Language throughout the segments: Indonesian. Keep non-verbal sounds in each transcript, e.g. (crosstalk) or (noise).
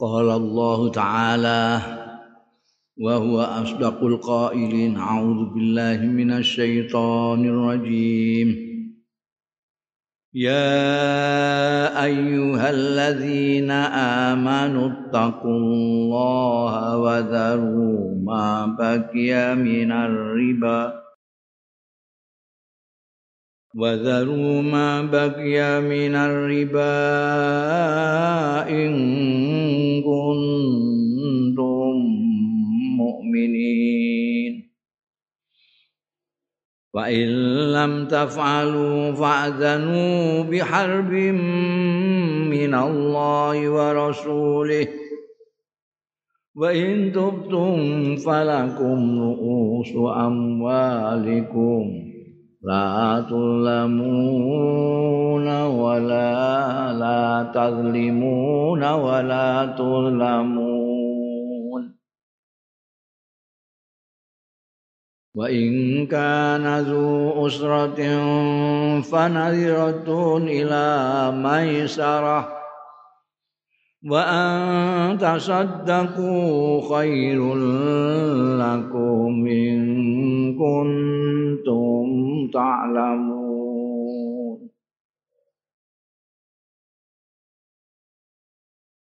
قال الله تعالى وهو أصدق القائلين أعوذ بالله من الشيطان الرجيم. يا أيها الذين آمنوا اتقوا الله وذروا ما بقي من الربا. وذروا ما بقي من الربا إن وإن لم تفعلوا فأذنوا بحرب من الله ورسوله. وإن تبتم فلكم رؤوس أموالكم لا تظلمون ولا لا تظلمون ولا تظلمون. وإن كان ذو أسرة فنذرة إلى ميسرة وأن تصدقوا خير لكم إن كنتم تعلمون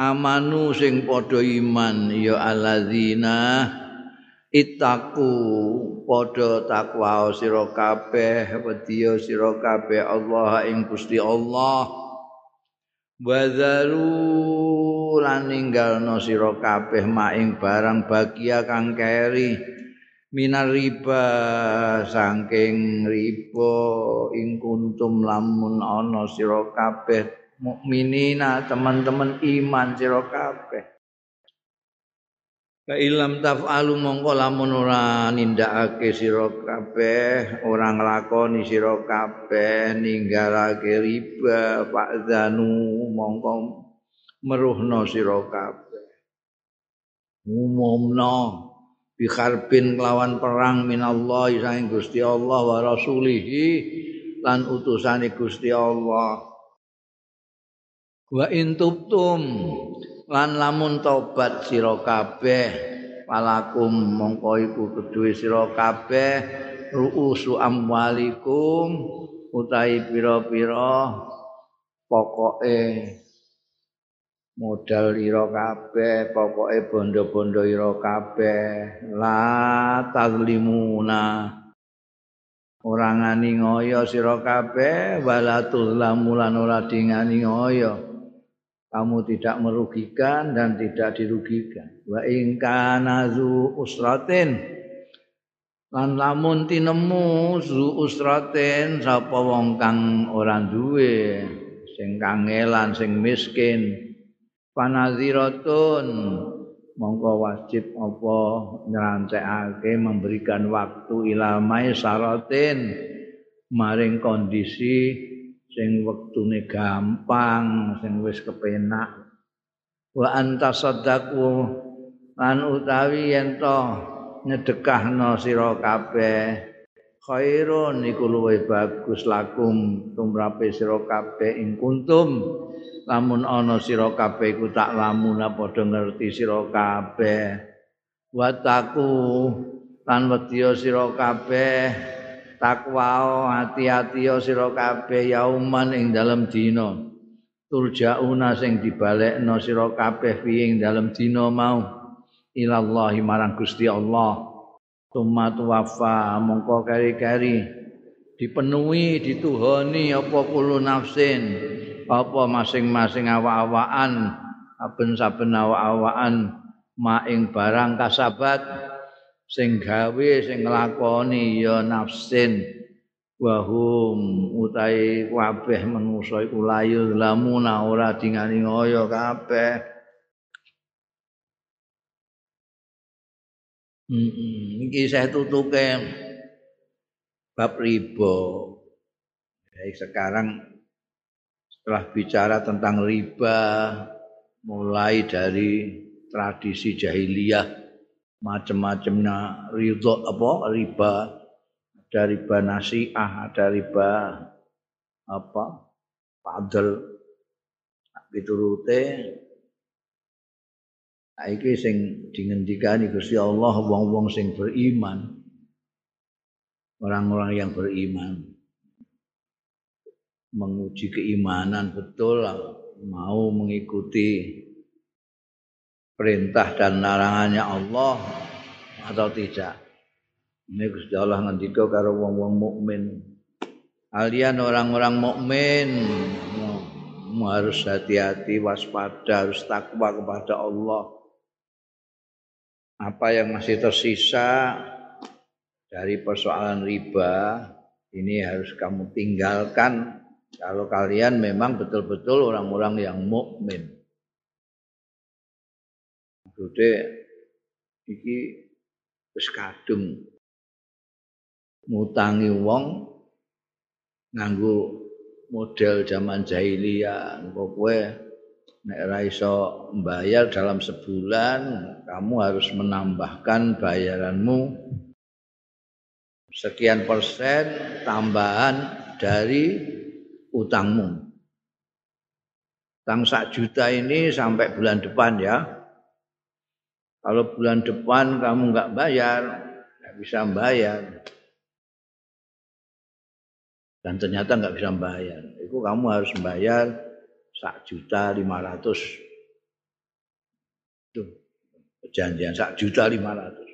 amanu sing padha iman ya alladzina itaku padha takwa sira kabeh wedya sira kabeh Allah ing Gusti Allah. Wazaru lan ninggalno sira kabeh maing barang bagia kang keri minar riba saking riba ing kuntum lamun ana sira kabeh mukminina teman-teman iman sira kabeh Ka ilam taf'alu mongko lamun ora nindakake sira kabeh, ora nglakoni sira kabeh ninggalake riba fa'zanu mongko meruhno sira kabeh. Umumno biharbin kelawan perang minallah saking Gusti Allah wa rasulihi lan utusane Gusti Allah wa intubtum lan lamun tobat sira kabeh palakum mongko iku kedue sira kabeh ruusu amwalikum utahi pira-pira pokoke modal ira kabeh pokoke bondo-bondo ira kabeh. La tazlimuna ora ngani ngoyo sira kabeh wala tuzlamu lan ora dingani ngoyo kamu tidak merugikan dan tidak dirugikan. Wa in kana zu usratin. Lan lamun tinemu zu usratin sapa wong kang ora duwe? Sing kangelan sing miskin. Panaziratun mongko wajib apa nyerantekake memberikan waktu ilamai syaratin maring kondisi sing wektune gampang sing wis kepenak. Wa anta sadaqu lan utawi yen to nyedekahno sira kabeh khairun iku luwih bagus lakum tumrape sira kabeh ing kuntum. Lamun ana sira kabeh iku tak lamun padha ngerti sira kabeh. Wataku lan wedya sira kabeh takwa hati-hati sira kabeh yauman ing dalem dina. Turjauna sing dibalekno sira kabeh ing dalem dina mau. Ilallahi marang Gusti Allah. Tumat wafa mongko kari-kari dipenuhi dituhoni apa kulo nafsin apa masing-masing awak-awakan saben-saben awak-awakan maing barang kasabat sing gawe sing nglakoni ya nafsin. Wahum utai kabeh manusa iku layu. Lamuna ora dingani ngoyo kabeh. Iki saya tutuke bab riba. Jadi sekarang setelah bicara tentang riba mulai dari tradisi jahiliyah macam-macamnya ridho apa riba ada riba nasiah ada riba apa padel piturute iki sing dingendikani Gusti Allah wong-wong sing beriman. Orang-orang yang beriman. Menguji keimanan betul mau mengikuti perintah dan larangannya Allah atau tidak. Ini Gusti Allah ngendika karo wong-wong mukmin. Kalian orang-orang mukmin harus hati-hati, waspada, harus takwa kepada Allah. Apa yang masih tersisa dari persoalan riba ini harus kamu tinggalkan kalau kalian memang betul-betul orang-orang yang mukmin. Maksudnya iki wis kadung ngutangi wong nganggo model zaman jahiliyah engko kowe nek ora iso membayar dalam sebulan kamu harus menambahkan bayaranmu sekian persen tambahan dari utangmu. Utang sak juta ini sampai bulan depan ya. Kalau bulan depan kamu nggak bayar, nggak bisa bayar dan ternyata nggak bisa bayar. Itu kamu harus membayar sak juta lima ratus. Itu perjanjian sak juta lima ratus.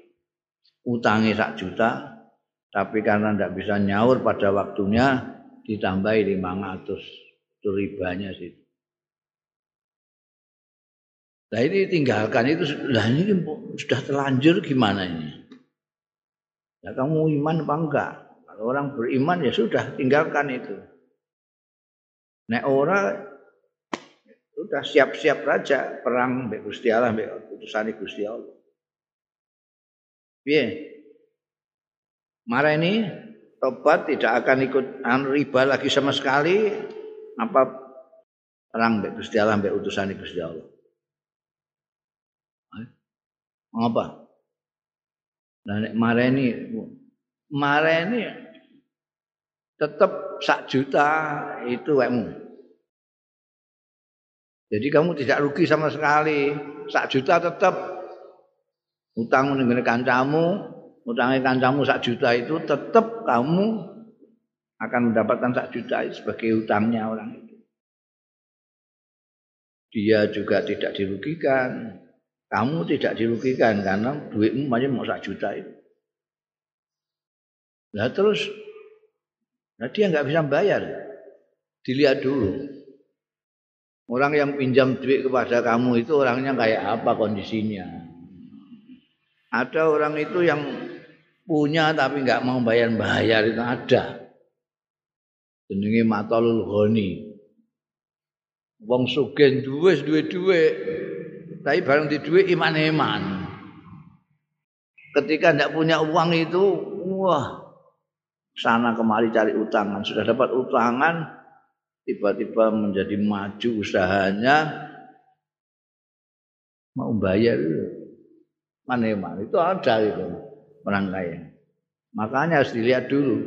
Utangnya sak juta, tapi karena tidak bisa nyaur pada waktunya ditambahi lima ratus. Itu ribanya sih. Nah ini tinggalkan itu, lah ini sudah terlanjur gimana ini? Ya kamu iman apa enggak? Kalau orang beriman ya sudah tinggalkan itu. Nek ora sudah siap-siap raja perang mbek Gusti Allah mbek utusane Gusti Allah. Piye? Marah ini tobat tidak akan ikut anu riba lagi sama sekali apa perang mbek Gusti Allah mbek utusane Gusti Allah. Apa? Nah, nek marah ini tetap sak juta itu wekmu. Jadi kamu tidak rugi sama sekali. Sak juta tetap utang ning kancamu, utangnya kancamu sak juta itu tetap kamu akan mendapatkan sak juta sebagai utangnya orang itu. Dia juga tidak dirugikan. Kamu tidak dirugikan karena duitmu masih mau sak juta itu. Nah terus Nah dia nggak bisa bayar. Dilihat dulu. Orang yang pinjam duit kepada kamu itu orangnya kayak apa kondisinya. Ada orang itu yang punya tapi nggak mau bayar-bayar itu ada. Jenenge matalul ghani. Wong sugih duwe duwe duwe. Tapi bareng di duwe iman-iman. Ketika tidak punya uang itu, wah sana kemari cari utangan. Sudah dapat utangan tiba-tiba menjadi maju usahanya. Mau bayar mana itu ada itu orang kaya makanya harus dilihat dulu.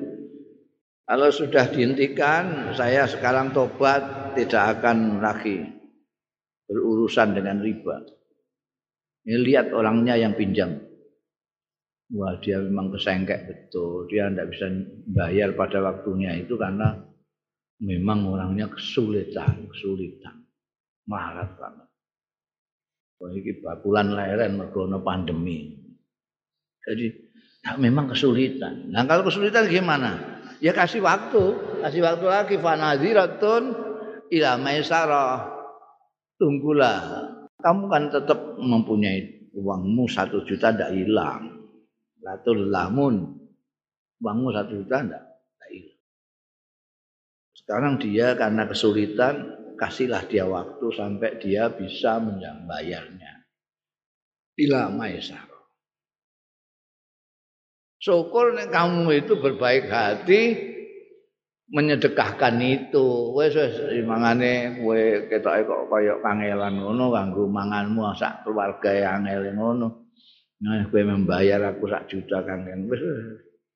Kalau sudah dihentikan saya sekarang tobat tidak akan lagi berurusan dengan riba. Ini lihat orangnya yang pinjam. Wah dia memang kesengkek betul. Dia tidak bisa bayar pada waktunya itu karena memang orangnya kesulitan kesulitan. Melarat banget. Wah ini bakulan leren mergono pandemi. Jadi nah, memang kesulitan. Nah kalau kesulitan gimana? Ya kasih waktu. Kasih waktu lagi fanaziratun ila maisarah tunggulah kamu kan tetap mempunyai uangmu satu juta tidak hilang Latul lamun uangmu satu juta enggak, Sekarang dia karena kesulitan kasihlah dia waktu sampai dia bisa membayarnya. Bila maesar. Syukur nek kamu itu berbaik hati menyedekahkan itu. Wes wes mangane kowe ketoke kok kaya kangelan ngono kanggo manganmu sak keluarga yang angel ngono. Nah, kowe membayar aku sak juta kangen wis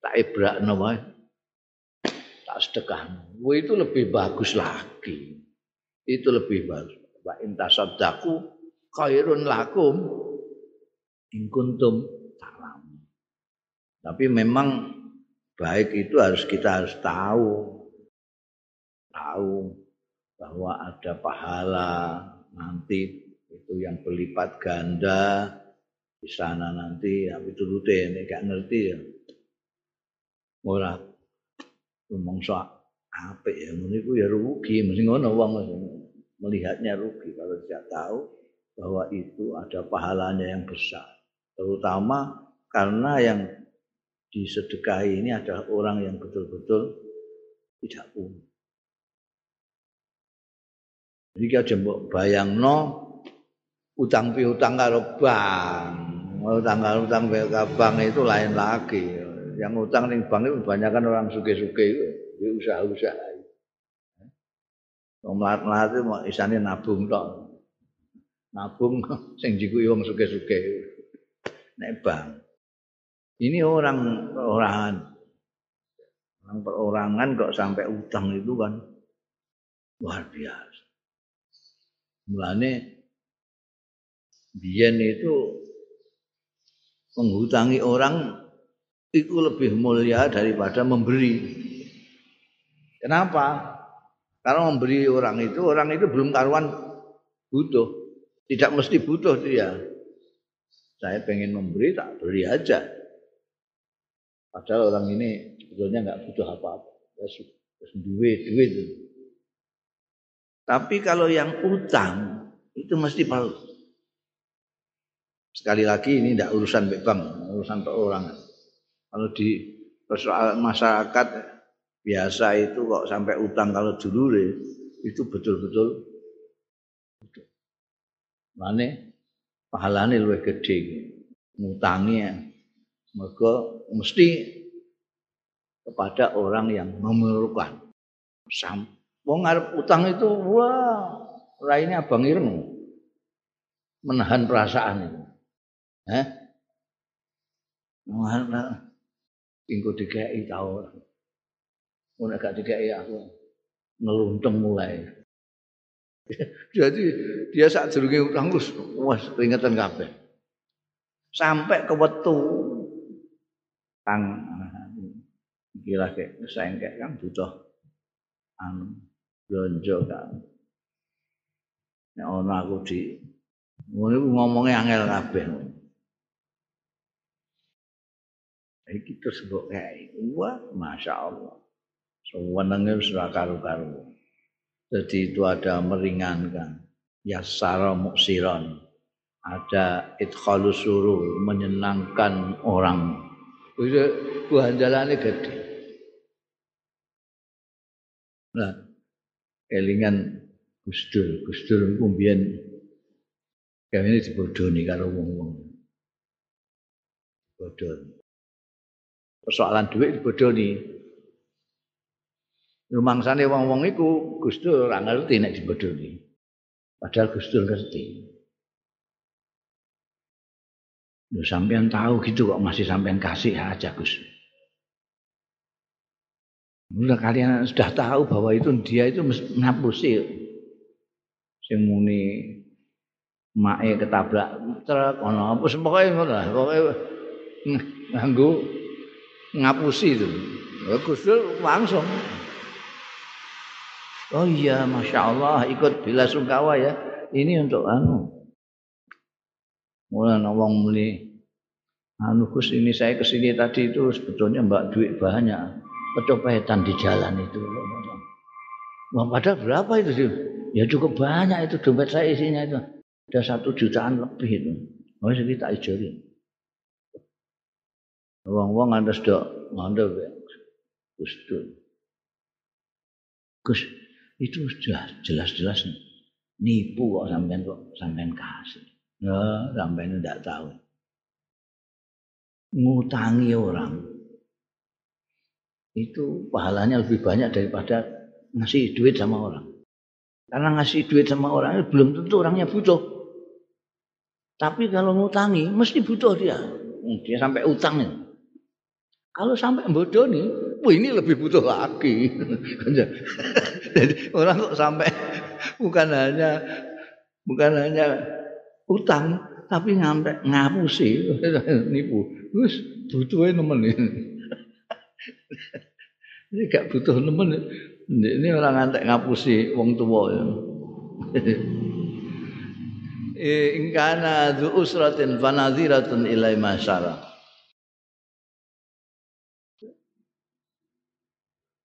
tak ibrakno wae. Tak sedekahno. Kowe itu lebih bagus lagi. Itu lebih bagus. Wa intasaddaku khairun lakum in kuntum Tapi memang baik itu harus kita harus tahu. Tahu bahwa ada pahala nanti itu yang berlipat ganda. Di sana nanti tapi turute ini gak ngerti ya. Ora. Soal apa ya ini ya rugi. Mesti ngono wong melihatnya rugi. Kalau tidak tahu bahwa itu ada pahalanya yang besar. Terutama karena yang disedekahi ini adalah orang yang betul-betul tidak punya. Jadi aja mbok bayangno utang piutang karo bank. Utang karo utang bank itu lain lagi. Yang utang ning bank itu kebanyakan orang suge-suge itu, di usaha-usaha. Wong mlat-mlat itu isane nabung tok. Nabung (laughs) sing jikuki wong suge-suge. Nek bank. Ini orang perorangan. Orang perorangan kok sampai utang itu kan luar biasa. Mulane biyen itu menghutangi orang itu lebih mulia daripada memberi. Kenapa? Karena memberi orang itu, orang itu belum karuan butuh. Tidak mesti butuh dia. Saya pengen memberi, tak beri aja. Padahal orang ini sebetulnya nggak butuh apa-apa. Ya, duit, duit. Tapi kalau yang utang itu mesti perlu. Sekali lagi ini tidak urusan bank, urusan perorangan. Kalau di persoalan masyarakat biasa itu kok sampai utang kalau dulu itu betul-betul mana pahalanya lebih gede ngutangnya Mereka mesti kepada orang yang memerlukan. Sam, wong ngarep utang itu wah, lainnya abang ireng. Menahan perasaan itu. Eh? Mana tinggu DKI tahu. Mun gak DKI aku ngelunteng mulai. (laughs) Jadi dia saat jerunge utang wis wah peringatan kabeh. Sampai ke wetu kang kira ke sengkek kan butuh anu blonjo kan nek ana aku di ngono ngomongnya angel kabeh. Iki terus mbok kae wah masyaallah. Sewenenge wis ora karo-karo jadi itu ada meringankan. Yasara muksiron. Ada idkhalus surur menyenangkan orang. Wis buanjalane gede. Nah, kelingan Gusdur, Gusdur niku mbiyen kene dibodoni karo wong-wong. Bodoni. Persoalan duit dibodoni. Rumangsane wong-wong iku Gusdur ora ngerti nek dibodoni. Padahal Gusdur ngerti. Lu sampean tahu gitu kok masih sampean kasih aja Gus. Udah kalian sudah tahu bahwa itu dia itu ngapusi sing muni mae ketabrak truk ana apa pokoke ngono lah pokoke nganggo ngapusi itu. Gus langsung Oh iya, masya Allah ikut bila sungkawa ya. Ini untuk anu Mulai wong muli anu Gus ini saya ke sini tadi itu sebetulnya mbak duit banyak kecopetan di jalan itu. Wah padahal berapa itu sih? Ya cukup banyak itu dompet saya isinya itu. Ada satu jutaan lebih itu. Oh tak ijoli. Wong-wong anda sudah ngandel ya. Gus Gus itu sudah jelas-jelas nipu kok sampean kok sampean kasih. Ya, sampai ini tidak tahu. Ngutangi orang itu pahalanya lebih banyak daripada ngasih duit sama orang. Karena ngasih duit sama orang belum tentu orangnya butuh. Tapi kalau ngutangi mesti butuh dia. Dia sampai utang Kalau sampai bodoh nih, ini lebih butuh lagi. (laughs) Jadi orang kok sampai (laughs) bukan hanya bukan hanya utang, tapi ngampe ngapusi (laughs) nipu. Terus butuhnya nemen ini. gak butuh nemen. Ini orang ngantek ngapusi wong tua ya. (laughs) Ingkana du usratin fanadhiratun ilai masyarakat.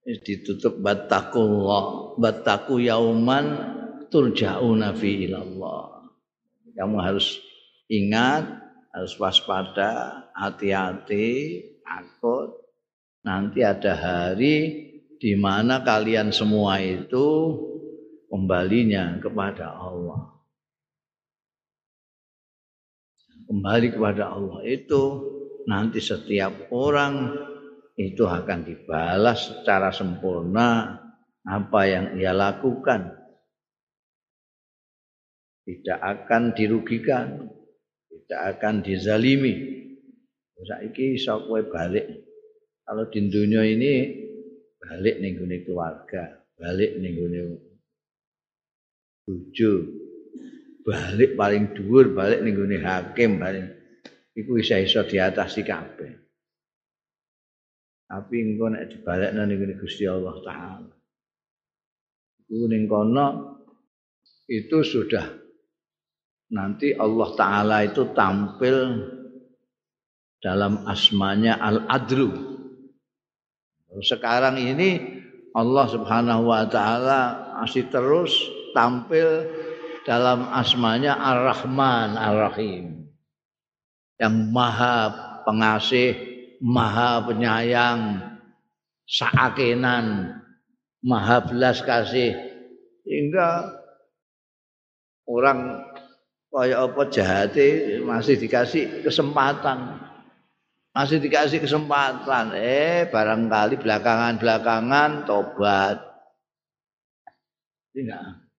ditutup battakullah battaku yauman turja'una fi ilallah kamu harus ingat harus waspada hati-hati takut nanti ada hari di mana kalian semua itu kembalinya kepada Allah kembali kepada Allah itu nanti setiap orang itu akan dibalas secara sempurna apa yang ia lakukan. Tidak akan dirugikan, tidak akan dizalimi. Saiki iso balik. Kalau di dunia ini balik ning gone keluarga, balik ning gone bojo, balik paling dhuwur, balik ning gone hakim, balik iku iso-iso diatasi kabeh. Tapi engko nek dibalekno ning Gusti Allah taala. Iku ning itu sudah nanti Allah taala itu tampil dalam asmanya Al-Adlu. Sekarang ini Allah Subhanahu wa taala masih terus tampil dalam asmanya Ar-Rahman Ar-Rahim. Yang Maha Pengasih maha penyayang, saakenan, maha belas kasih. Sehingga orang kaya apa jahate masih dikasih kesempatan. Masih dikasih kesempatan. Eh barangkali belakangan-belakangan tobat. Tidak.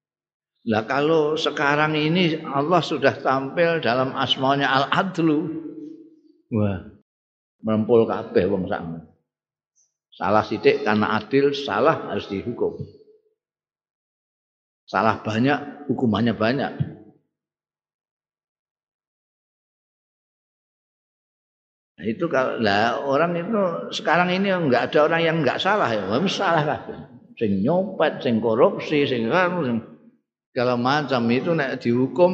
Lah kalau sekarang ini Allah sudah tampil dalam asmanya Al-Adlu. Wah, merempul kabeh wong sak. Salah sithik karena adil, salah harus dihukum. Salah banyak, hukumannya banyak. Nah, itu kalau lah orang itu sekarang ini enggak ada orang yang enggak salah ya, harus salah kabeh. Sing nyopet, sing korupsi, sing segala macam itu nek dihukum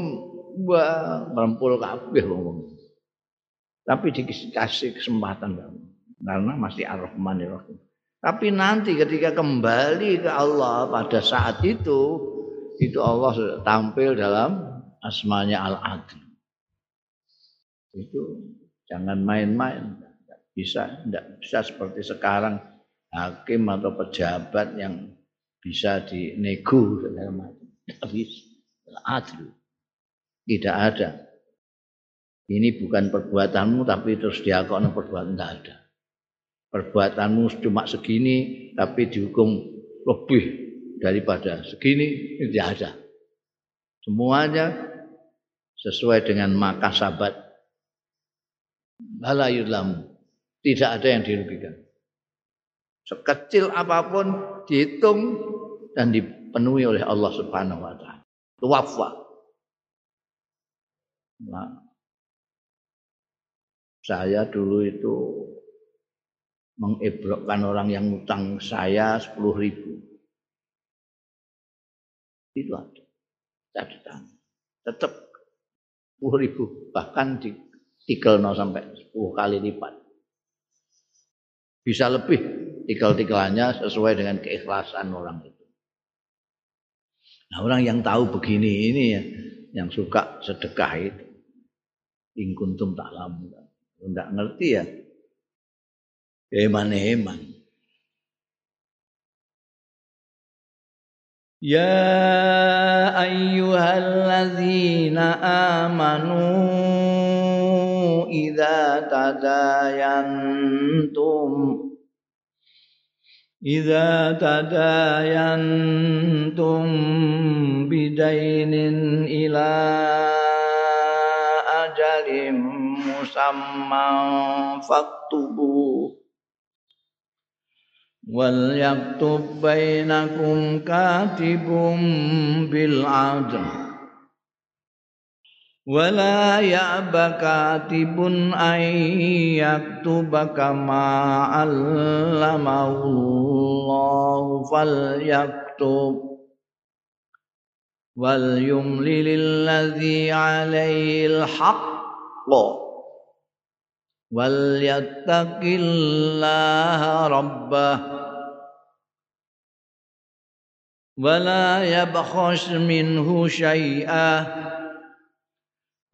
wah merempul kabeh wong. Tapi dikasih kesempatan karena masih Ar-Rahman Rahim. Tapi nanti ketika kembali ke Allah pada saat itu itu Allah tampil dalam asmanya Al-Adil. Itu jangan main-main. Bisa tidak bisa seperti sekarang hakim atau pejabat yang bisa dinego segala macam. Tidak. Adil. Tidak ada. Ini bukan perbuatanmu tapi terus diakoni perbuatan tidak ada. Perbuatanmu cuma segini tapi dihukum lebih daripada segini tidak ada. Semuanya sesuai dengan maka sahabat. Balayulam tidak ada yang dirugikan. Sekecil apa pun dihitung dan dipenuhi oleh Allah Subhanahu wa taala. Tuwafa. Nah, saya dulu itu mengebrokkan orang yang utang saya sepuluh ribu. Itu ada. Catatan. Tetap sepuluh ribu. Bahkan di tikel no sampai sepuluh kali lipat. Bisa lebih tikel-tikelannya sesuai dengan keikhlasan orang itu. Nah orang yang tahu begini ini ya, yang suka sedekah itu. Ingkuntum tak lamu. Enggak ngerti ya. Eman-eman. Ya ayyuhalladzina amanu idza tadayantum إذا تداينتم بدين إلى أجل مسمى فاكتبوه وليكتب بينكم كاتب بالعدل. ولا يأب كاتب أن يكتب كما علمه الله فليكتب وليملل الذي عليه الحق وليتق الله ربه ولا يبخس منه شيئا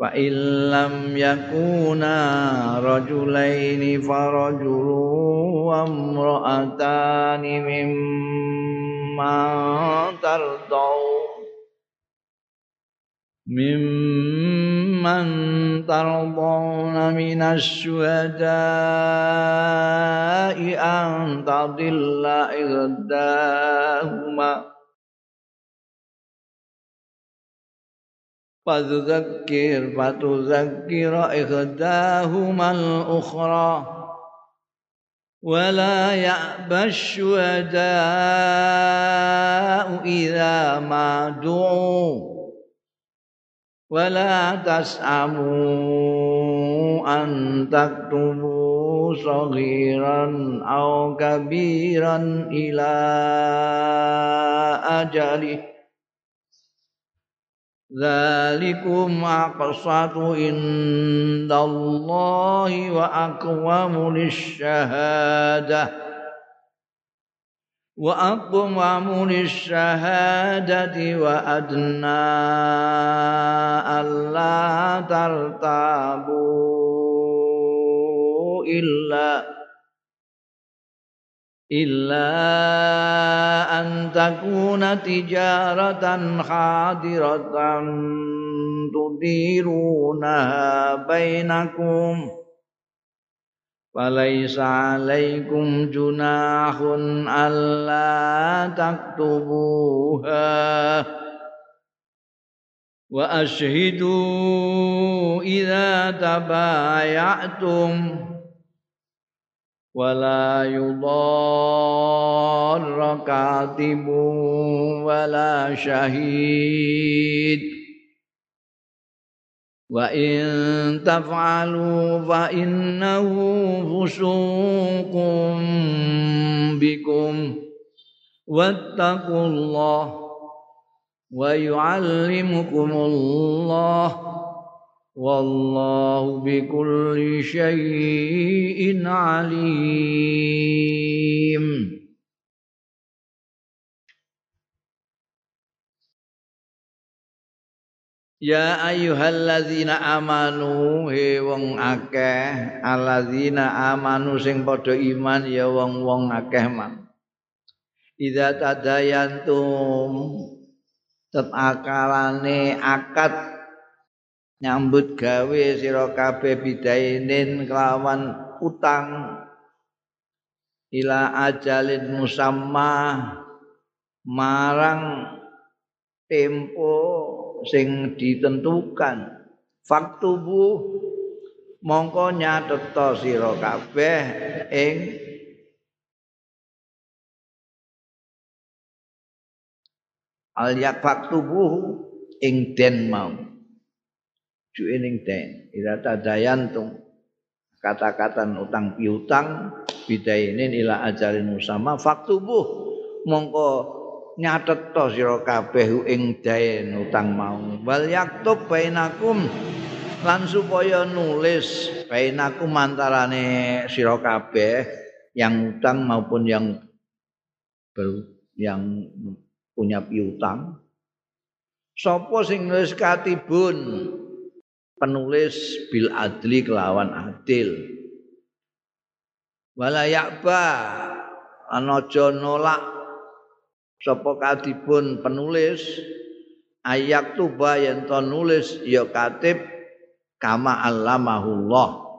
فإن لم يكونا رجلين فرجل وامرأتان ممن ترضون ممن ترضون من الشهداء أن تضل إحداهما فذكر فتذكر إحداهما الأخرى ولا يأبى الشهداء إذا ما دعوا ولا تسأموا أن تكتبوا صغيرا أو كبيرا إلى أجله ذلكم أقسط عند الله وأقوم للشهادة. وأقوم للشهادة وأدنى ألا ترتابوا إلا إلا أن تكون تجارة حاضرة تديرونها بينكم فليس عليكم جناح ألا تكتبوها وأشهدوا إذا تبايعتم ولا يضار كاتب ولا شهيد وإن تفعلوا فإنه فسوق بكم واتقوا الله ويعلمكم الله والله بكل شيء عليم Ya ayyuhalladzina amanu he wong akeh alladzina amanu sing padha iman ya wong-wong akeh man Idza tadayantum tetakalane akad Nyambut gawe sira kabeh bidainin kelawan utang. Ila ajalin musamma marang tempo sing ditentukan. Faktubu mongko nyatetha sira kabeh ing al yak faktubu ing den mau juke ning den. Ila tadayantum kata-kata utang piutang bidainin ila ajalin usama faktubuh. Mongko nyatet to sira kabeh ing dain utang mau. Wal yaktub bainakum. Lan supaya nulis bainakum antarane sira kabeh yang utang maupun yang ber, yang punya piutang. Sapa sing nulis katibun penulis bil adli kelawan adil. Wala yakba anaja nolak sapa katibun penulis ayak tuba yen to nulis ya katib kama allamahullah.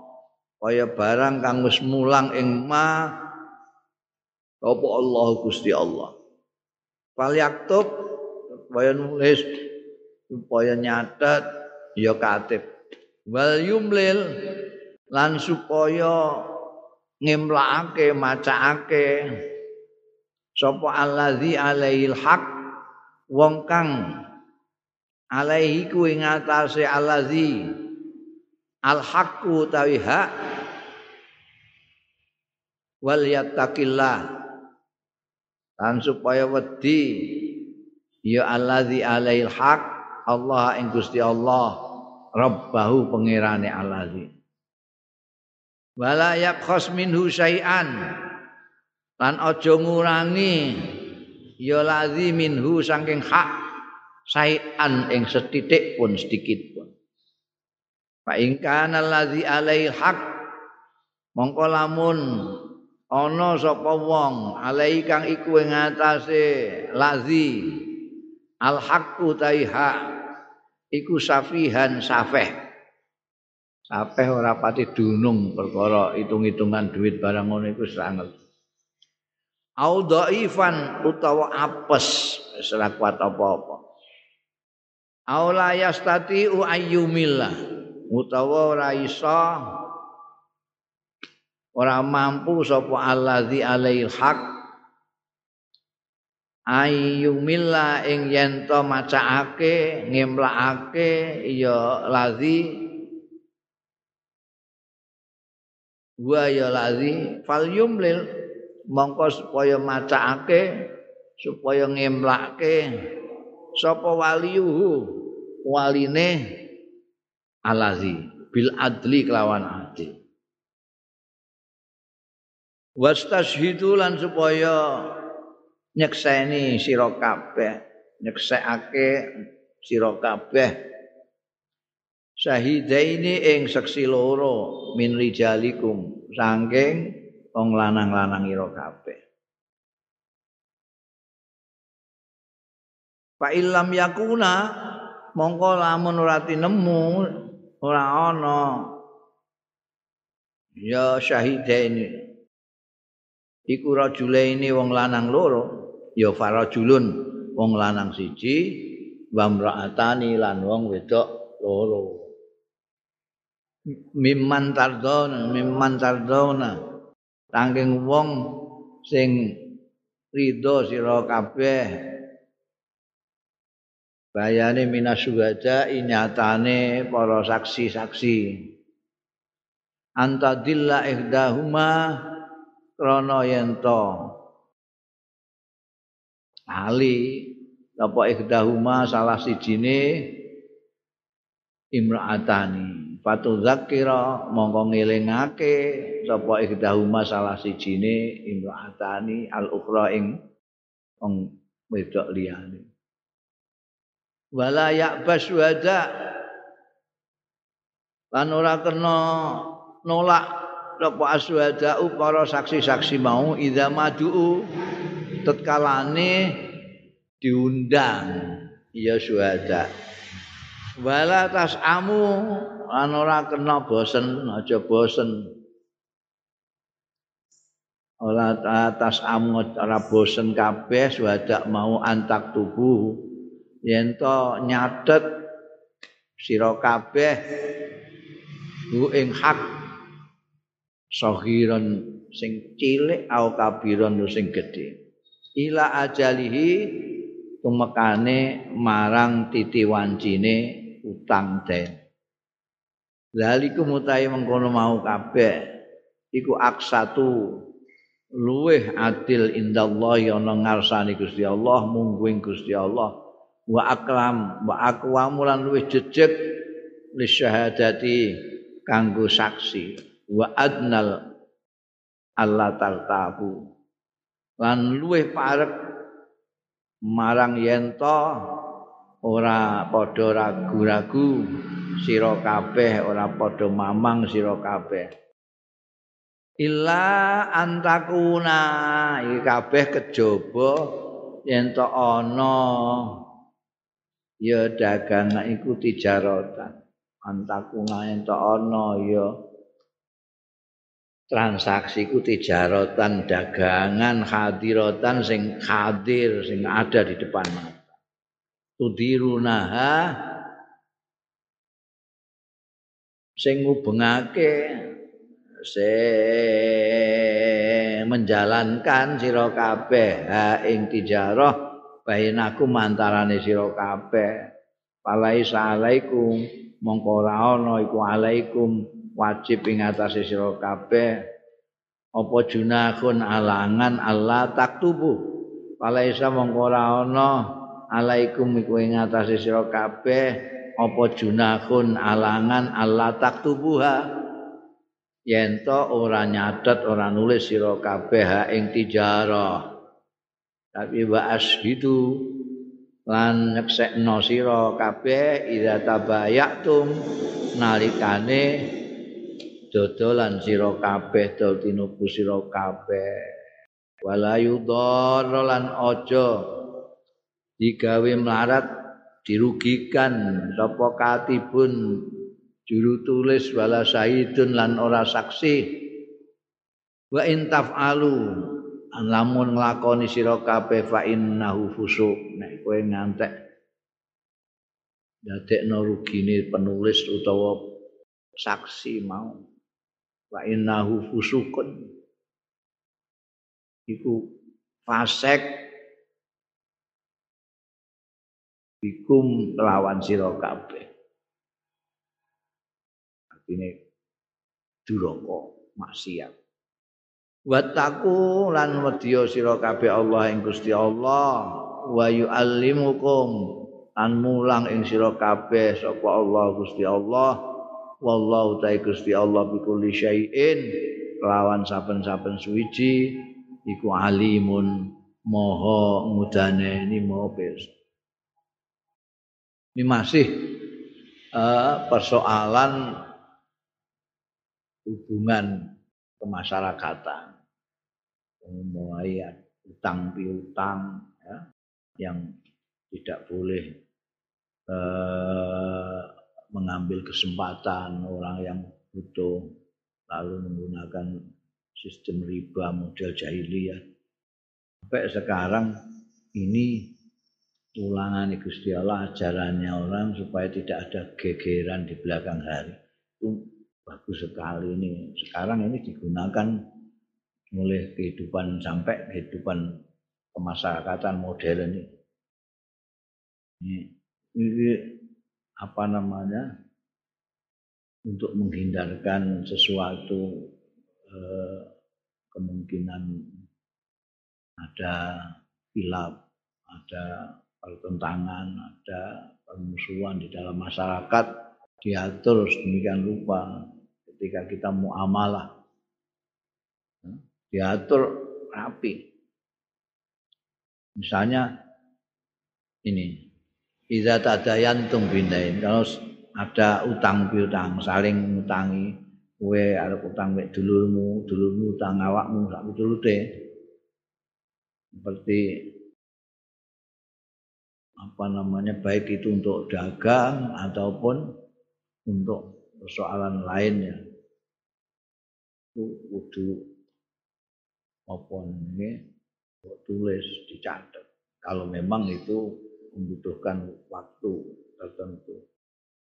Kaya barang kang wis mulang ing ma apa Allah Gusti Allah. Fal yaktub supaya nulis supaya nyatet ya katib. Wal yumlil. Lan supaya ngimlakake macaake sapa allazi alaihil haq? Wong kang alaihi ku ing atase allazi al haqqu tawi hak. Wal yattaqillah. Lan supaya wedi. Ya allazi alaihil haq? Allah ing Gusti Allah rabbahu pangerane alazi wala yaqkhas minhu syai'an. Lan aja ngurangi ya lazi minhu saking hak syai'an ing setitik pun sedikit pun. Fa in kana allazi alai haq mongko lamun ana sapa wong alai kang iku ing atase lazi al haqqu taiha iku safihan safeh. Safeh ora pati dunung perkara hitung-hitungan duit barang ngono iku sangat. Au dhaifan utawa apes ora kuat apa-apa. Au la yastati'u ayyumillah utawa ora iso ora mampu sapa allazi ayyumilla ing yen to macaake ngemlakake ya lazi. Wa ya lazi fal yumlil mongko supaya macaake supaya ngemlake. Sapa waliyuhu waline alazi bil adli kelawan adil wastashhidu lan supaya nyekseni sira kabeh nyeksekake sira kabeh. Syahidaini ing seksi loro min rijalikum saking wong lanang-lanang ira kabeh. Fa illam yakuna mongko lamun ora tinemu ora ana ya syahidaini iku rajulaini wong lanang loro ya farajulun wong lanang siji wa mraatani lan wong wedok loro. Mimman tardona mimman tardona. Tangking wong sing ridho sira kabeh. Bayane minasuhada inyatane para saksi-saksi. Antadilla ihdahuma krana yen ali apa ikhdahuma salah sijine imraatani. Fatu zakira mongko ngelingake sapa ikhdahuma salah sijine imraatani. Al ukhra ing wong wedok liyane. Wala ya'bas wada lan ora kena nolak sapa aswada para saksi-saksi mau idza madu tetkalane diundang. Ya syuhada wala tas amu lan ora kena bosen aja bosen. Ora atas ora bosen kabeh syuhada mau antak tubuh. Yen to nyatet sira kabeh bu ing hak sahiran sing cilik au kabiran sing gedhe ila ajalihi tumekane marang titi wancine utang den. Laliku mutai mengkono mau kabeh. Iku aksatu. Luweh adil indallah ana ngarsane Gusti Allah mungguing Gusti Allah. Wa akram wa aqwamu lan luweh jejeg li syahadati kanggo saksi. Wa adnal Allah tartabu lan luweh parek marang yento ora padha ragu-ragu sira kabeh ora padha mamang sira kabeh. Illa antakuna iki kabeh kejaba yen to ana ya dagang iku tijaratan antakuna yen to ana ya transaksi ku tijaratan dagangan hadiratan sing hadir sing ada di depan mata. Tudirunaha sing ngubengake se menjalankan sira kabeh. Ha ing tijarah bainaku mantarane sira kabeh. Palaisa alaikum mongko ora ana iku alaikum wajib ing atase sira kabeh. Apa junahun alangan Allah taktubu? Palaisa mongko ora ana. Alaikum iku ing atase sira kabeh. Apa junahun alangan Allah taktubuha? Yen to ora nyatet ora nulis sira kabeh ing tijarah. Tapi wa ashidu lan nyeksekno sira kabeh ida tabayatum nalikane dodolan sira kabeh dol tinuku sira kabeh. Wala yudhar lan aja digawe melarat dirugikan. Sapa katibun? Juru tulis wala syahidun lan ora saksi. Wa in taf'alu lamun nglakoni sira kabeh fa innahu fusuq nek kowe ngantek dadekno rugine penulis utawa saksi mau wa innahu fusukun iku fasek bikum lawan sira kabeh. Artine duraka maksiat. Wataku lan wedya sira kabeh Allah ing Gusti Allah. Wa yuallimukum lan mulang ing sira kabeh sapa Allah Gusti Allah wallahu ta'ala Gusti Allah bikulli syai'in. Lawan saben-saben suwiji iku alimun moho mudane ini moho ini masih uh, persoalan hubungan kemasyarakatan. Mulai utang piutang ya, yang tidak boleh eh, mengambil kesempatan orang yang butuh lalu menggunakan sistem riba model jahiliyah sampai sekarang ini ulangan Gusti Allah ajarannya orang supaya tidak ada gegeran di belakang hari itu bagus sekali ini. Sekarang ini digunakan mulai kehidupan sampai kehidupan kemasyarakatan modern ini. Ini, ini apa namanya untuk menghindarkan sesuatu eh, kemungkinan ada hilap, ada pertentangan, ada permusuhan di dalam masyarakat diatur sedemikian rupa ketika kita muamalah. Diatur rapi. Misalnya ini Iza tadayantum bindain. Kalau ada utang piutang saling ngutangi. Kue ada utang mek dulurmu dulurmu utang awakmu sak seperti apa namanya baik itu untuk dagang ataupun untuk persoalan lainnya itu kudu apa ini tulis dicatat. Kalau memang itu membutuhkan waktu tertentu.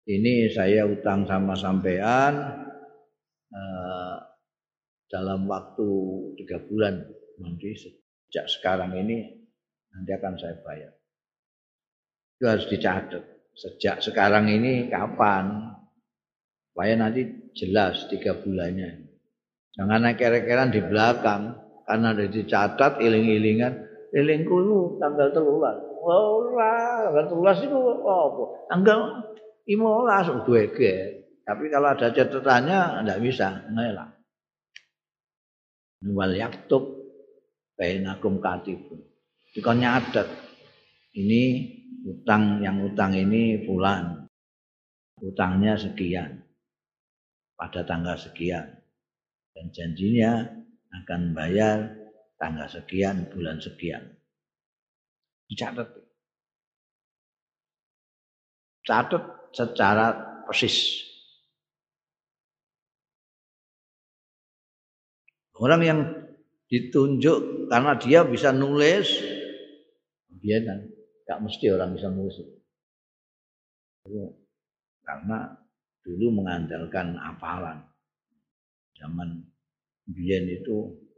Ini saya utang sama sampean eh, dalam waktu tiga bulan nanti sejak sekarang ini nanti akan saya bayar. Itu harus dicatat. Sejak sekarang ini kapan? Supaya nanti jelas tiga bulannya. Jangan kere-keran di belakang karena ada dicatat iling-ilingan. Ilingku tanggal telulas. Ora, telulas itu apa? Tanggal imolas gue Tapi kalau ada catatannya enggak bisa, ngelak. wal yaktub bainakum katibun. Dikon nyatet. Ini utang yang utang ini fulan. Utangnya sekian. Pada tanggal sekian. Dan janjinya akan bayar tanggal sekian bulan sekian. Dicatat. Catat secara persis. Orang yang ditunjuk karena dia bisa nulis, dia kan nggak mesti orang bisa nulis. Karena dulu mengandalkan apalan. Zaman Bian itu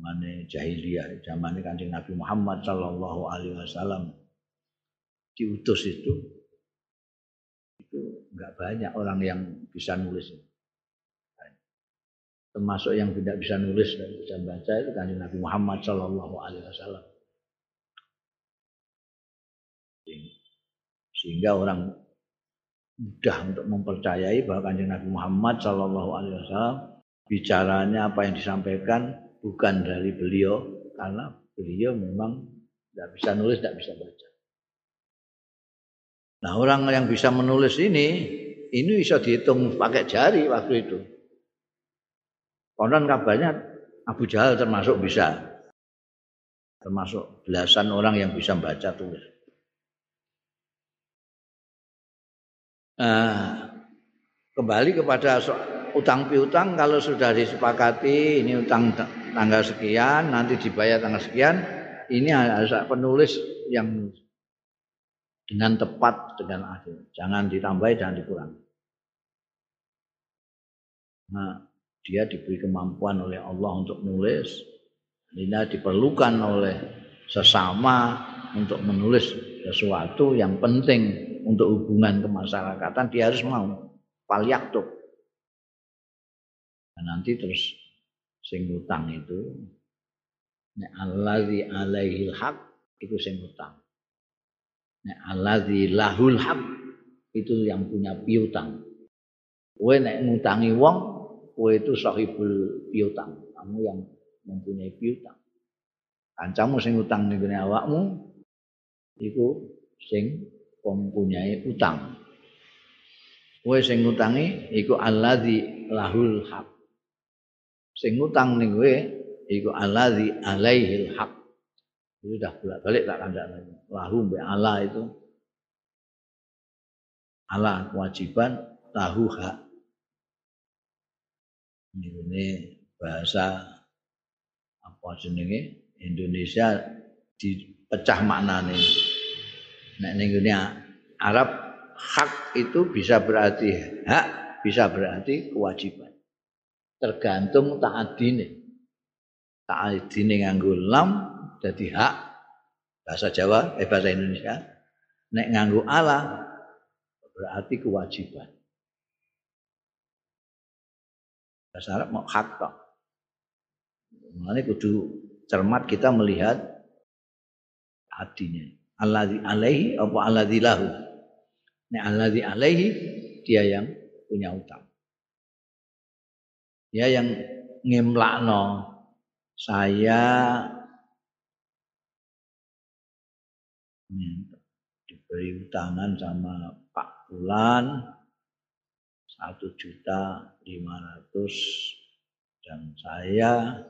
zaman jahiliyah, zaman kanjeng Nabi Muhammad Shallallahu Alaihi Wasallam. Diutus itu itu nggak banyak orang yang bisa nulis termasuk yang tidak bisa nulis dan bisa baca itu kan Nabi Muhammad Shallallahu Alaihi Wasallam. Sehingga orang mudah untuk mempercayai bahwa kanjeng Nabi Muhammad Shallallahu Alaihi Wasallam bicaranya apa yang disampaikan bukan dari beliau karena beliau memang tidak bisa nulis tidak bisa baca. Nah orang yang bisa menulis ini ini bisa dihitung pakai jari waktu itu. Konon kabarnya Abu Jahal termasuk bisa. Termasuk belasan orang yang bisa baca tulis. Nah, kembali kepada utang piutang kalau sudah disepakati ini utang tanggal sekian nanti dibayar tanggal sekian ini harus penulis yang dengan tepat dengan adil jangan ditambah jangan dikurangi nah dia diberi kemampuan oleh Allah untuk menulis. Ini diperlukan oleh sesama untuk menulis sesuatu yang penting untuk hubungan kemasyarakatan dia harus mau tuh. Dan nanti terus sing utang itu nek allazi alaihil haq itu sing utang. Nek allazi lahul haq itu yang punya piutang. Kowe nek ngutangi wong Kowe itu sahibul piutang, kamu yang mempunyai piutang. Kancamu sing utang ning awakmu iku sing mempunyai utang. Kowe sing ngutangi iku allazi lahul haq. Sing utang ning kowe iku allazi alaihil haq. Itu sudah bolak-balik tak lagi. Lahu be Allah itu Allah kewajiban tahu hak ini bahasa apa jenenge Indonesia dipecah maknane. Nek ning Arab hak itu bisa berarti hak, bisa berarti kewajiban. Tergantung ta'adine. Ta'adine nganggo lam jadi hak bahasa Jawa, eh bahasa Indonesia. Nek nganggo ala berarti kewajiban. Bahasa Arab mau hak kok. Mulane kudu cermat kita melihat hatinya. Alladzi alaihi apa alladzi lahu. Nek alladzi alaihi dia yang punya utang. Dia yang ngemlakno saya diberi utangan sama Pak Bulan satu juta lima ratus dan saya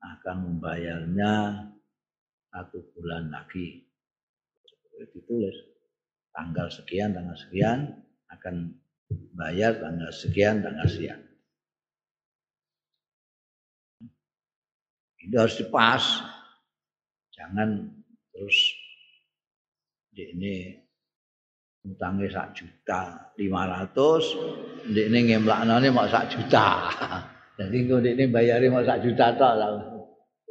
akan membayarnya satu bulan lagi. Ditulis tanggal sekian, tanggal sekian akan bayar tanggal sekian, tanggal sekian. Harus dipas. Jangan terus ini utangnya sak juta lima ratus. Ini ngemlaknane mau sak juta. (laughs) Jadi kalau ini bayari mau sak juta tak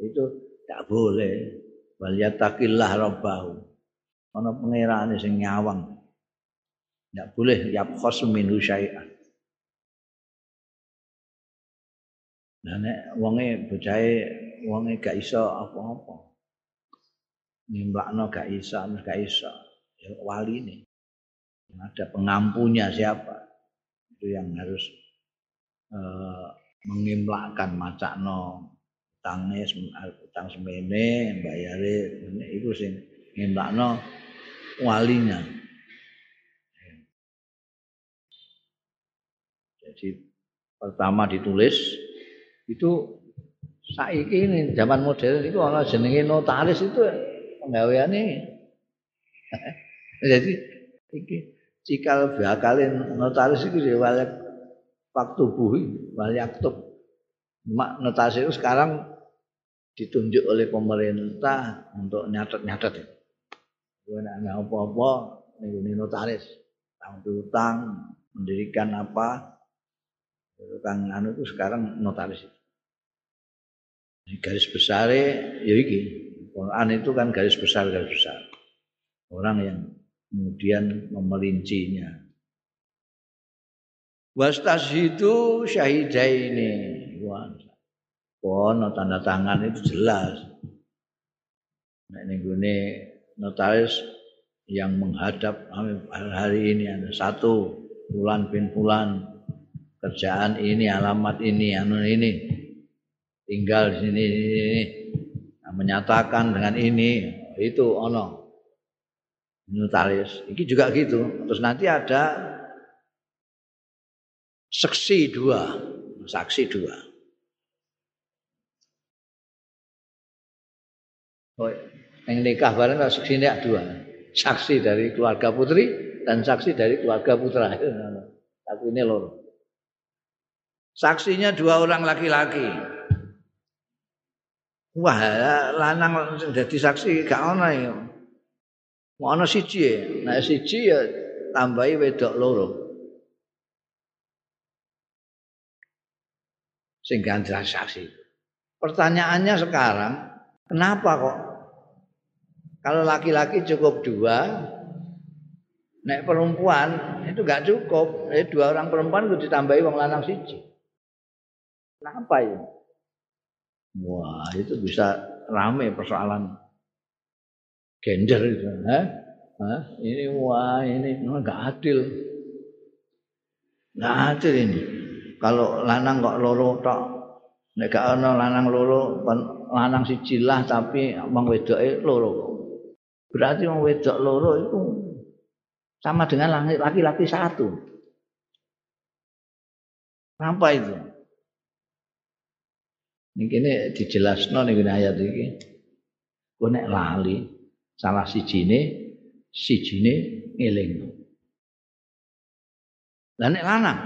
itu tidak boleh. Waliyatakillah rabbahu. Ana pangerane sing nyawang. Tidak boleh yabkhas minhu syai'an. Nah nek wonge wonge gak iso apa-apa. Nimblakno gak iso, gak iso. Ya wali nih ada pengampunya siapa itu yang harus uh, mengimlakkan macakno utange utang semene bayare iku sing ngimlakno walinya jadi pertama ditulis itu saiki ini zaman modern itu ana jenenge notaris itu penggaweane (laughs) jadi iki cikal bakalin notaris itu ya walek waktu buhi waliaktub mak notaris itu sekarang ditunjuk oleh pemerintah untuk nyatet-nyatet itu. Nek apa-apa ning notaris, tang utang, mendirikan apa, Kang anu itu sekarang notaris itu. Garis besar ya iki. Quran itu kan garis besar garis besar. Orang yang kemudian memelincinya. Wastashidu syahidaini. Wah. Kono tanda tangan itu jelas. Nah, ini gune notaris yang menghadap hari ini ada satu bulan bin bulan kerjaan ini, alamat ini, anu ini, tinggal di sini, ini, nah, menyatakan dengan ini, itu ono notaris. Ini juga gitu. Terus nanti ada saksi dua, saksi dua. Oh, yang nikah bareng saksi ini dua. Saksi dari keluarga putri dan saksi dari keluarga putra. Tapi ini loh. Saksinya dua orang laki-laki. Wah, lanang jadi saksi gak ono ya. Ono siji ya. Nah siji ya tambahi wedok loro. Sing gandra saksi. Pertanyaannya sekarang, kenapa kok kalau laki-laki cukup dua, nek perempuan itu gak cukup. Eh, dua orang perempuan itu ditambahi wong lanang siji. Kenapa ya? Wah, itu bisa rame persoalan gender itu. Hah? Hah? Ini wah, ini enggak adil. Enggak adil ini. Kalau lanang kok loro tok. Nek gak ana lanang loro, lanang siji lah tapi wong wedoke loro. Berarti wong wedok loro itu sama dengan laki-laki satu. Kenapa itu? Niki ini dijelasno ning ayat iki. Ku nek lali salah sijine sijine ngeling. Lah nek lanang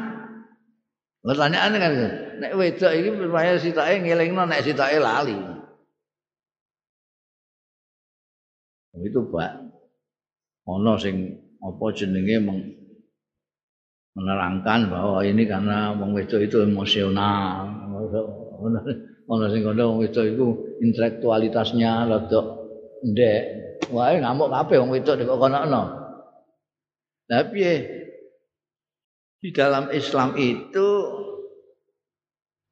Pertanyaane kan nek wedok iki supaya sitake ngelingno nek sitake lali. Itu Pak. Ono sing apa jenenge menerangkan bahwa ini karena wong wedok itu emosional. Ana sing kandha wong wedok iku intelektualitasnya rada ndek. Wae ngamuk kabeh wong wedok kok kono-kono lha piye? Di dalam Islam itu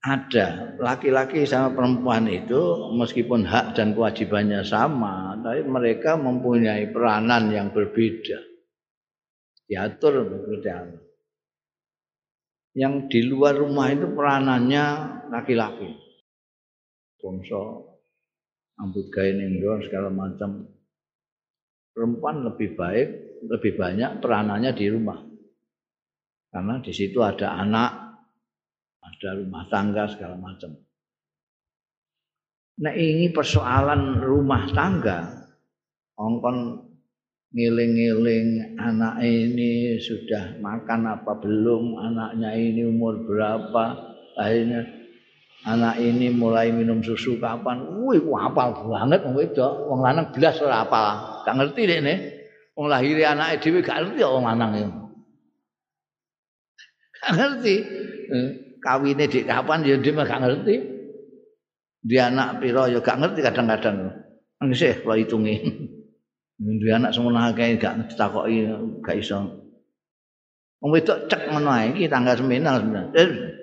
ada laki-laki sama perempuan itu meskipun hak dan kewajibannya sama tapi mereka mempunyai peranan yang berbeda. Diatur berbeda yang di luar rumah itu peranannya laki-laki bangsa ambut gawe ning segala macam. Perempuan lebih baik lebih banyak peranannya di rumah. Karena di situ ada anak ada rumah tangga segala macam. Nah ini persoalan rumah tangga ongkon ngiling-ngiling anak ini sudah makan apa belum anaknya ini umur berapa akhirnya anak ini mulai minum susu kapan? Wih, apal banget wong wedok, wong lanang belas ora apal. Gak ngerti dek nih. Wong lahir anake dhewe gak ngerti wong lanang itu. Gak ngerti. Eh, kawine dik kapan ya dia gak ngerti. Dia anak piro ya gak ngerti kadang-kadang. Ngisih kalau hitungi. (laughs) Dia anak semua akeh gak ditakoki gak iso. Wong wedok cek ngono ae iki tanggal 9 sebenarnya.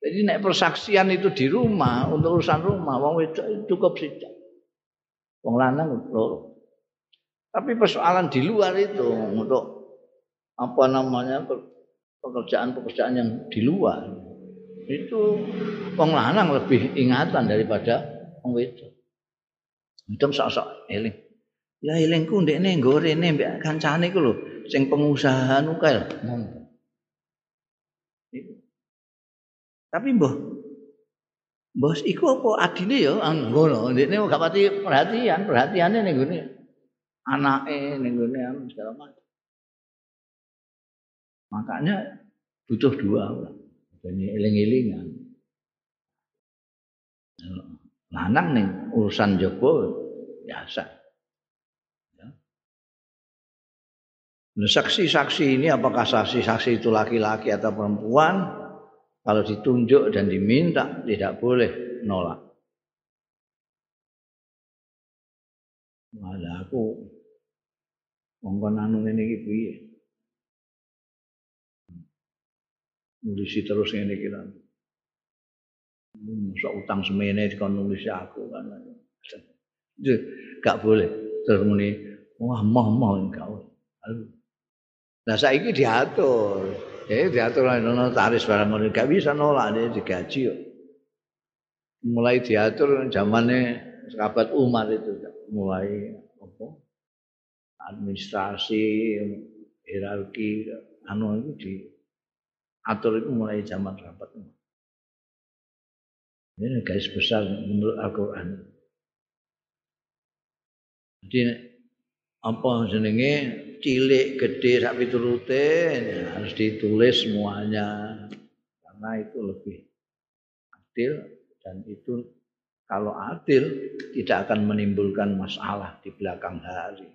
Jadi naik persaksian itu di rumah untuk urusan rumah, wong wedok cukup sejak. Wong lanang loro. Tapi persoalan di luar itu untuk apa namanya pekerjaan-pekerjaan yang di luar itu wong lanang lebih ingatan daripada wong wedok. Untung sok-sok eling. Ya elingku ndekne nggo rene mbek kancane iku lho sing pengusaha nukel. Tapi mbah Bos iku apa adine ya ngono. Ndekne gak pati perhatian, perhatiane ning gone anake ning gone anu segala macam. Makanya butuh dua lah. Jadi eling-elingan. Lanang nih urusan Joko biasa. Ya. Nah, saksi-saksi ini apakah saksi-saksi itu laki-laki atau perempuan? Kalau ditunjuk dan diminta tidak boleh nolak. Malah aku ngomong anu ini iki piye? Nulisi terus ini kita. Masa utang semene dikon nulis aku kan. Itu gak boleh. Terus muni wah moh moh enggak. Nah saiki diatur. Ya diatur notaris barang ngono gak bisa nolak dia digaji kok. Mulai diatur zamannya sahabat Umar itu mulai apa? Administrasi, hierarki, anu itu diatur itu mulai zaman sahabat Umar. Ini garis besar menurut Al-Quran. Jadi apa jenenge cilik gede sak piturute harus ditulis semuanya karena itu lebih adil dan itu kalau adil tidak akan menimbulkan masalah di belakang hari.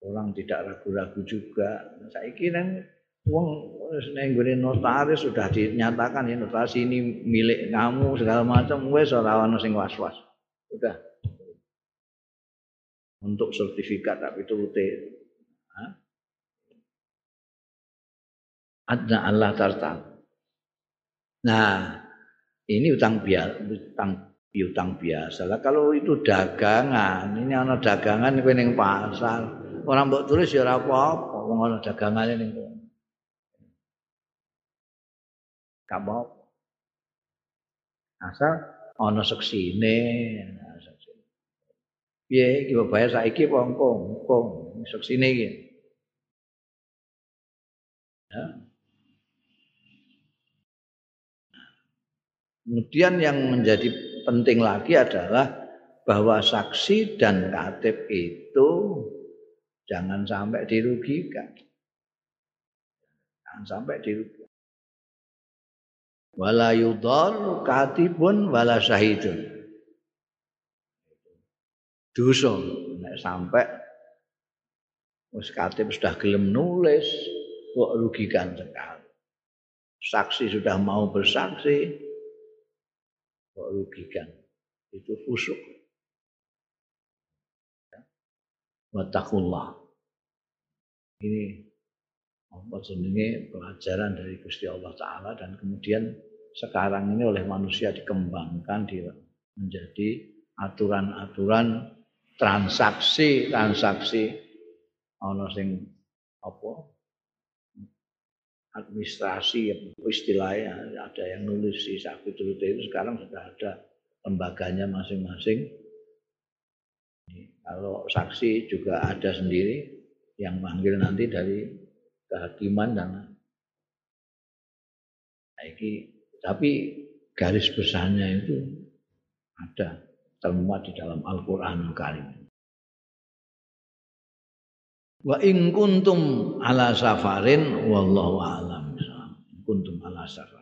Orang tidak ragu-ragu juga. Saya kira uang neng notaris sudah dinyatakan ya notaris ini milik kamu segala macam wes ora ono sing was-was. Sudah. Untuk sertifikat tapi itu Adna Allah tarta. Nah, ini utang biasa, utang utang biasa. Lah kalau itu dagangan, ini ana dagangan kowe ning pasar. Orang mbok tulis ya ora apa-apa, wong ana dagangane ning. Gak Asal ana seksine. Piye iki bayar saiki apa engko? Engko seksine iki. Ya. Kemudian yang menjadi penting lagi adalah bahwa saksi dan katib itu jangan sampai dirugikan. Jangan sampai dirugikan. Wala yudhar katibun wala syahidun dosa. Nek sampai wis katib sudah gelem nulis kok rugikan sekali saksi sudah mau bersaksi kok rugikan itu fusuk. Watakullah ini apa jenenge? Pelajaran dari Gusti Allah Taala dan kemudian sekarang ini oleh manusia dikembangkan menjadi aturan-aturan transaksi transaksi. Ana sing apa? Administrasi istilahnya ada yang nulis di sapi itu sekarang sudah ada lembaganya masing-masing. Kalau saksi juga ada sendiri yang manggil nanti dari kehakiman dan tapi garis besarnya itu ada termuat di dalam Al-Qur'anul Karim. Wa in kuntum ala safarin wallahu alam. Kuntum ala safarin.